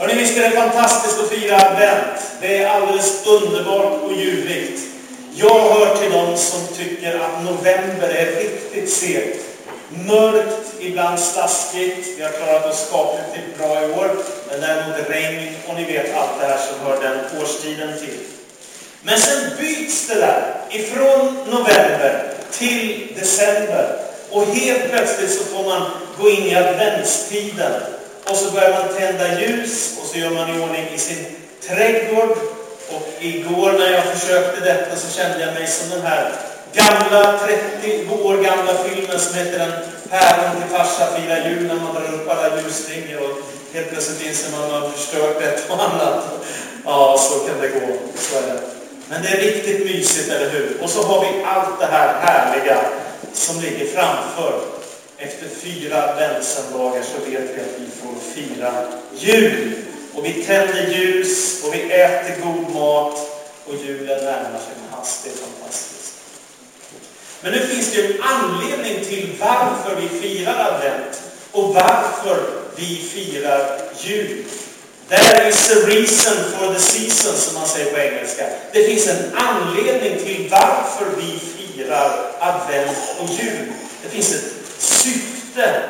Hörrni, visst är det fantastiskt att fira advent. Det är alldeles underbart och ljuvligt. Jag hör till dem som tycker att november är riktigt segt. Mörkt, ibland slaskigt. Vi har klarat oss skapligt bra i år. Men däremot regn och ni vet allt det här som hör den årstiden till. Men sen byts det där ifrån november till december. Och helt plötsligt så får man gå in i adventstiden. Och så börjar man tända ljus och så gör man i ordning i sin trädgård. Och igår när jag försökte detta så kände jag mig som den här gamla, 30 år gamla filmen som heter Den päron till farsa firar jul när man drar upp alla ljusslingor och helt plötsligt inser man att man har förstört ett och annat. Ja, så kan det gå. Så är det. Men det är riktigt mysigt, eller hur? Och så har vi allt det här härliga som ligger framför. Efter fyra adventssöndagar så vet vi att vi får fira jul. Och vi tänder ljus och vi äter god mat och julen närmar sig med hast. Det är fantastiskt. Men nu finns det ju en anledning till varför vi firar advent och varför vi firar jul. There is a reason for the season, som man säger på engelska. Det finns en anledning till varför vi firar advent och jul. Det finns ett syfte.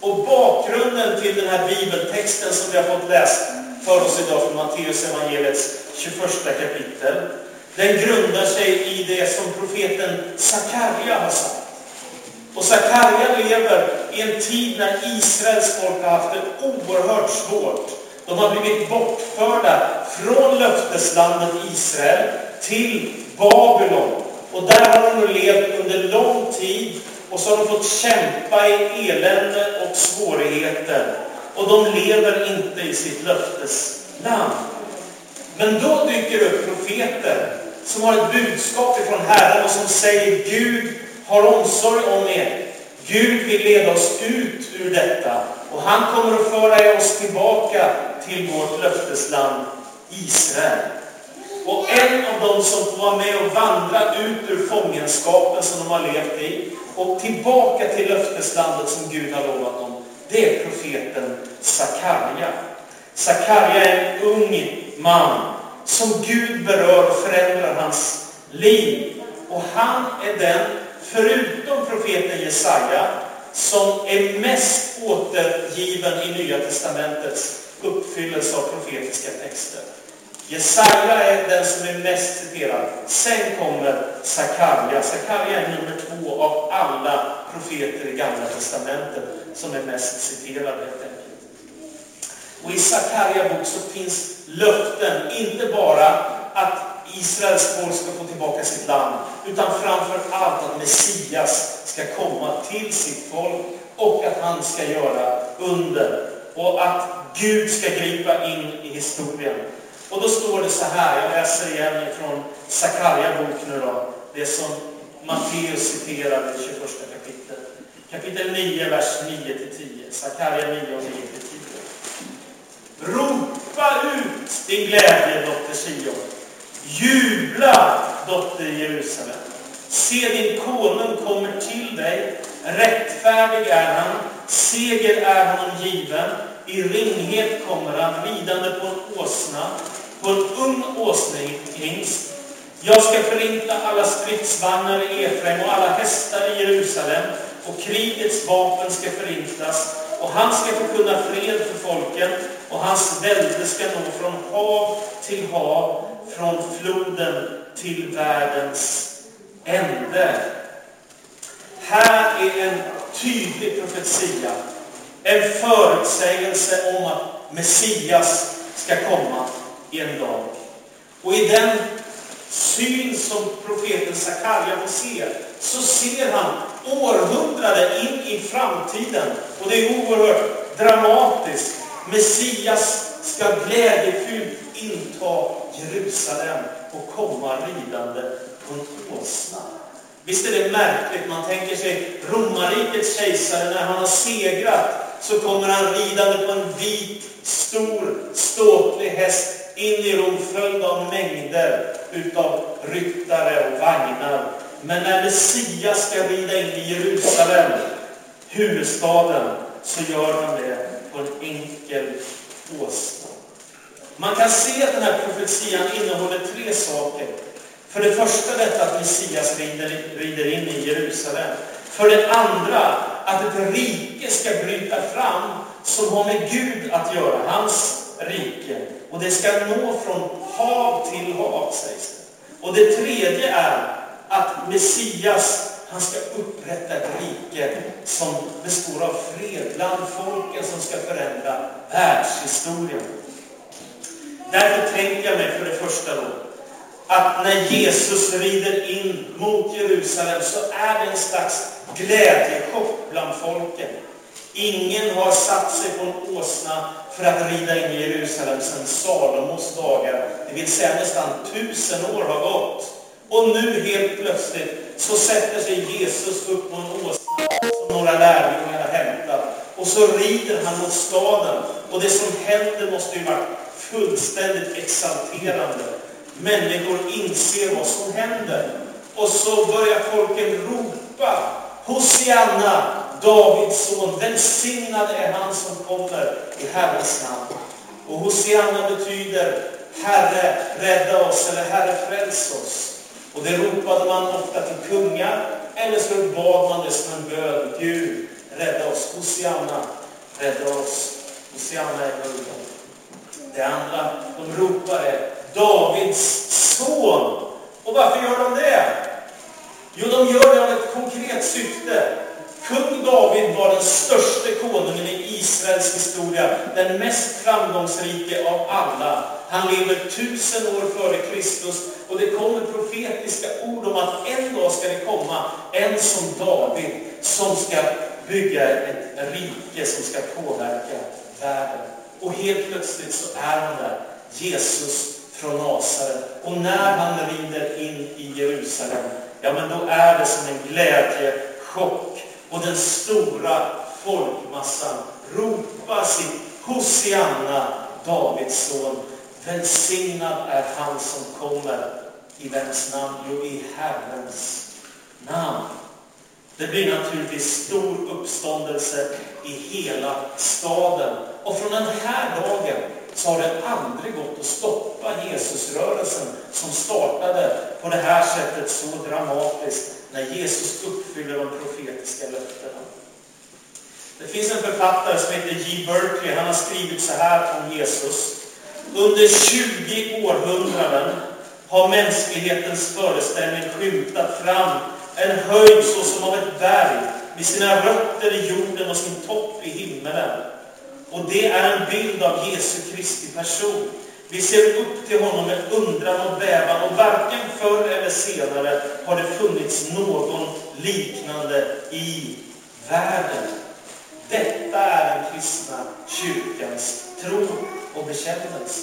Och bakgrunden till den här bibeltexten som vi har fått läst för oss idag från Matteus evangeliets 21 kapitel. Den grundar sig i det som profeten Sakarja har sagt. Och Sakarja lever i en tid när Israels folk har haft det oerhört svårt. De har blivit bortförda från löfteslandet Israel till Babylon. Och där har de levt under lång tid och så har de fått kämpa i elände och svårigheter. Och de lever inte i sitt löftesland. Men då dyker det upp profeter som har ett budskap ifrån Herren och som säger Gud har omsorg om er. Gud vill leda oss ut ur detta och han kommer att föra oss tillbaka till vårt löftesland Israel. Och en av dem som får vara med och vandra ut ur fångenskapen som de har levt i och tillbaka till löfteslandet som Gud har lovat dem, det är profeten Sakarja. Sakarja är en ung man som Gud berör och förändrar hans liv. Och han är den, förutom profeten Jesaja, som är mest återgiven i Nya Testamentets uppfyllelse av profetiska texter. Jesaja är den som är mest citerad. Sen kommer Sakarja. Sakarja är nummer två av alla profeter i Gamla Testamentet som är mest citerade helt enkelt. Och i Sakarja bok så finns löften, inte bara att Israels folk ska få tillbaka sitt land, utan framför allt att Messias ska komma till sitt folk och att han ska göra under och att Gud ska gripa in i historien. Och då står det så här, jag läser igen från Sakarja bok nu då, det som Matteus citerar i 21 kapitlet. Kapitel 9, vers 9-10. Sakarja 9 och 9-10. Ropa ut din glädje, dotter Sion. Jubla, dotter Jerusalem. Se, din konung kommer till dig. Rättfärdig är han. Seger är honom given. I ringhet kommer han, ridande på en åsna, på en ung åsnehingst. Jag ska förinta alla stridsvagnar i Efraim och alla hästar i Jerusalem, och krigets vapen ska förintas, och han ska förkunna fred för folken, och hans välde ska nå från hav till hav, från floden till världens ände. Här är en tydlig profetia en förutsägelse om att Messias ska komma en dag. Och i den syn som profeten Sakarja får se, så ser han århundrade in i framtiden. Och det är oerhört dramatiskt. Messias ska glädjefyllt inta Jerusalem och komma ridande på en åsna. Visst är det märkligt? Man tänker sig romarrikets kejsare när han har segrat så kommer han ridande på en vit, stor, ståtlig häst in i Rom följd av mängder utav ryttare och vagnar. Men när Messias ska rida in i Jerusalem, huvudstaden, så gör han det på en enkel åsna. Man kan se att den här profetian innehåller tre saker. För det första detta att Messias rider, rider in i Jerusalem. För det andra att ett rike ska bryta fram som har med Gud att göra, hans rike. Och det ska nå från hav till hav, sägs det. Och det tredje är att Messias, han ska upprätta ett rike som består av fred bland folken som ska förändra världshistorien. Därför tänker jag mig för det första då, att när Jesus rider in mot Jerusalem så är det en slags glädjechock bland folken. Ingen har satt sig på en åsna för att rida in i Jerusalem sedan Salomos dagar. Det vill säga nästan tusen år har gått. Och nu helt plötsligt så sätter sig Jesus upp på en åsna som några lärjungar har hämtat. Och så rider han mot staden. Och det som händer måste ju vara fullständigt exalterande. Människor inser vad som händer. Och så börjar folken ropa Hosianna, Davids son, välsignad är han som kommer i Herrens namn. Och Hosianna betyder Herre, rädda oss, eller Herre, fräls oss. Och det ropade man ofta till kungar, eller så bad man det som en bön. Gud, rädda oss. Hosianna, rädda oss. Hosianna är gulden. Det andra de ropar är Davids son. Och varför gör de det? Jo, de gör det av ett konkret syfte. Kung David var den största konungen i Israels historia, den mest framgångsrike av alla. Han lever tusen år före Kristus och det kommer profetiska ord om att en dag ska det komma en som David som ska bygga ett rike som ska påverka världen. Och helt plötsligt så är han där, Jesus från Nasaret. Och när han rider in i Jerusalem, ja men då är det som en glädjechock. Och den stora folkmassan ropar sitt Hosianna, Davids son. Välsignad är han som kommer. I vems namn? Jo, i Herrens namn. Det blir naturligtvis stor uppståndelse i hela staden. Och från den här dagen så har det aldrig gått att stoppa Jesusrörelsen som startade på det här sättet så dramatiskt när Jesus uppfyller de profetiska löftena. Det finns en författare som heter J. Berkeley. Han har skrivit så här om Jesus. Under 20 århundraden har mänsklighetens föreställning skymtat fram en höjd såsom av ett berg med sina rötter i jorden och sin topp i himmelen. Och det är en bild av Jesu Kristi person. Vi ser upp till honom med undran och bävan och varken förr eller senare har det funnits någon liknande i världen. Detta är den kristna kyrkans tro och bekännelse.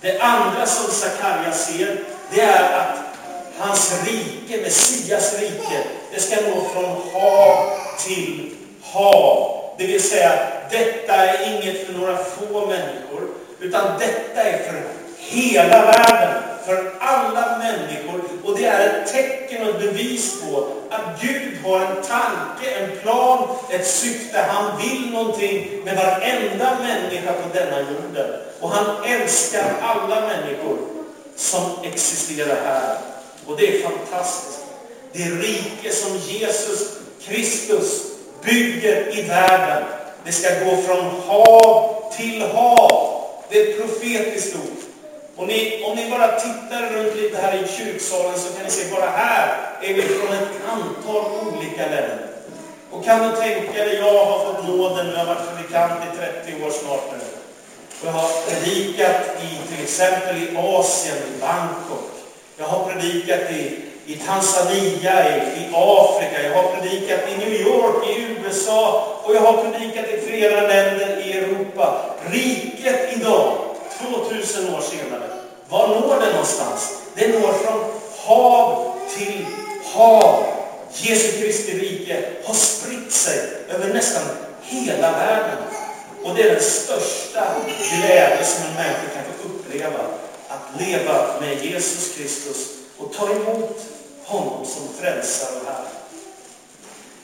Det andra som Sakarja ser, det är att hans rike, Messias rike, det ska nå från hav till hav. Det vill säga, detta är inget för några få människor, utan detta är för hela världen, för alla människor. Och det är ett tecken och ett bevis på att Gud har en tanke, en plan, ett syfte. Han vill någonting med varenda människa på denna jorden. Och han älskar alla människor som existerar här. Och det är fantastiskt. Det rike som Jesus Kristus bygger i världen, det ska gå från hav till hav. Det är ett profetiskt ord. Och ni, om ni bara tittar runt lite här i kyrksalen så kan ni se, bara här är vi från ett antal olika länder. Och kan du tänka dig, jag har fått nåden, jag har varit predikant i 30 år snart nu. Jag har predikat i till exempel i Asien, i Bangkok. Jag har predikat i, i Tanzania, i, i Afrika. Jag har predikat i New York, i USA och jag har predikat i flera länder i Europa. Riket idag 2000 år senare. Var når det någonstans? Det når från hav till hav. Jesu Kristi rike har spritt sig över nästan hela världen. Och det är den största glädje som en människa kan få uppleva. Att leva med Jesus Kristus och ta emot honom som frälsare och Herre.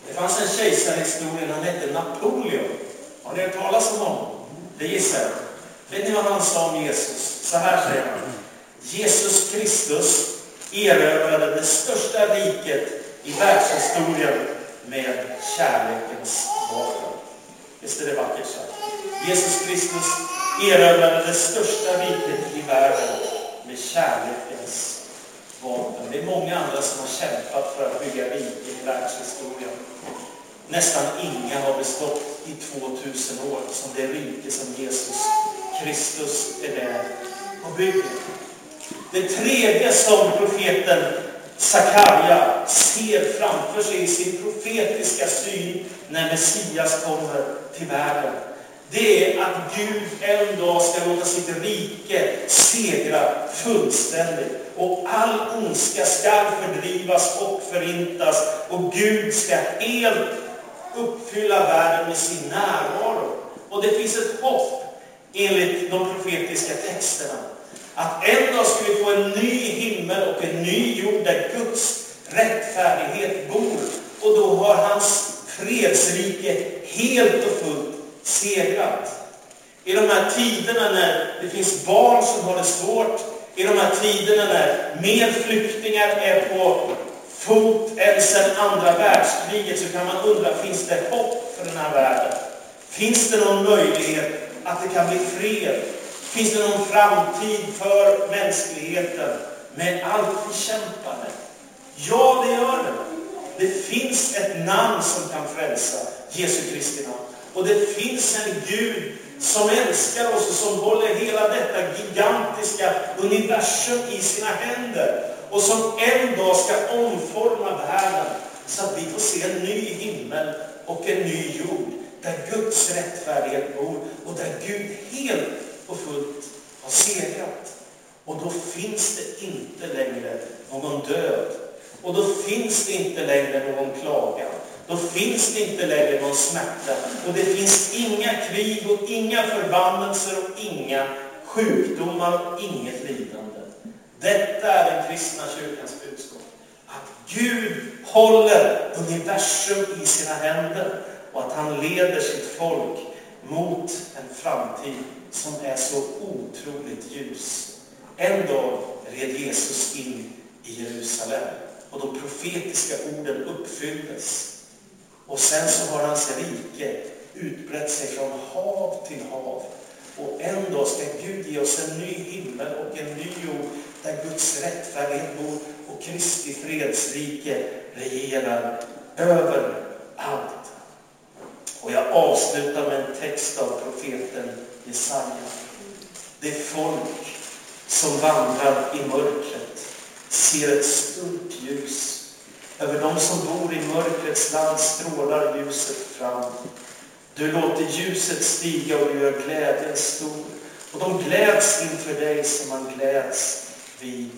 Det fanns en kejsare i historien, han hette Napoleon. Har ni hört talas om honom? Det gissar jag. Vet ni vad han sa om Jesus? Så här säger han. Jesus Kristus erövrade det största riket i världshistorien med kärlekens vapen. Visst är det vackert sagt? Jesus Kristus erövrade det största riket i världen med kärlekens vapen. Det är många andra som har kämpat för att bygga rike i världshistorien. Nästan inga har bestått i 2000 år som det rike som Jesus Kristus är där och bygger. Det tredje som profeten Sakarja ser framför sig i sin profetiska syn när Messias kommer till världen, det är att Gud en dag ska låta sitt rike segra fullständigt. Och all ondska ska fördrivas och förintas. Och Gud ska helt uppfylla världen med sin närvaro. Och det finns ett hopp enligt de profetiska texterna. Att en dag ska vi få en ny himmel och en ny jord där Guds rättfärdighet bor. Och då har hans fredsrike helt och fullt segrat. I de här tiderna när det finns barn som har det svårt, i de här tiderna när mer flyktingar är på fot än sedan andra världskriget så kan man undra, finns det hopp för den här världen? Finns det någon möjlighet att det kan bli fred? Finns det någon framtid för mänskligheten med allt vi kämpade? Ja, det gör det. Det finns ett namn som kan frälsa, Jesu Kristi namn. Och det finns en Gud som älskar oss och som håller hela detta gigantiska universum i sina händer. Och som en dag ska omforma världen så att vi får se en ny himmel och en ny jord där Guds rättfärdighet bor och där Gud helt och fullt har segrat. Och då finns det inte längre någon död. Och då finns det inte längre någon klagan. Då finns det inte längre någon smärta. Och det finns inga krig och inga förbannelser och inga sjukdomar och inget lidande. Detta är den kristna kyrkans budskap. Att Gud håller universum i sina händer och att han leder sitt folk mot en framtid som är så otroligt ljus. En dag red Jesus in i Jerusalem och de profetiska orden uppfylldes. Och sen så har hans rike utbrett sig från hav till hav. Och en dag ska Gud ge oss en ny himmel och en ny jord där Guds rättfärdighet bor och Kristi fredsrike regerar över allt. Och jag avslutar med en text av profeten Jesaja. Det folk som vandrar i mörkret ser ett stort ljus. Över dem som bor i mörkrets land strålar ljuset fram. Du låter ljuset stiga och gör glädjen stor. Och de gläds inför dig som man gläds vid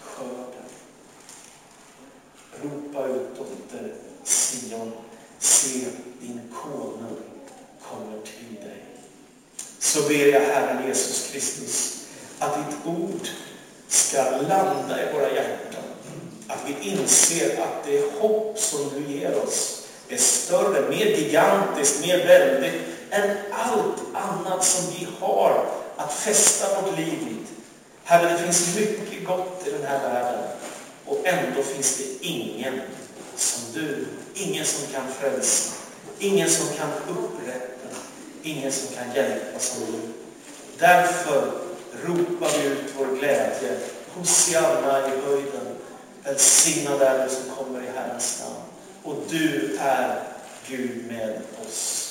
skörden. Ropa ut, dotter Sion, se din konung kommer till dig. Så ber jag Herren Jesus Kristus att ditt ord ska landa i våra hjärtan. Att vi inser att det hopp som du ger oss är större, mer gigantiskt, mer väldigt än allt annat som vi har att fästa vårt liv vid. Herre, det finns mycket gott i den här världen och ändå finns det ingen som du. Ingen som kan frälsa, ingen som kan upprätta, ingen som kan hjälpa som du. Därför ropar vi ut vår glädje. Hosianna i höjden. Välsignad är du som kommer i Herrens namn. Och du är Gud med oss.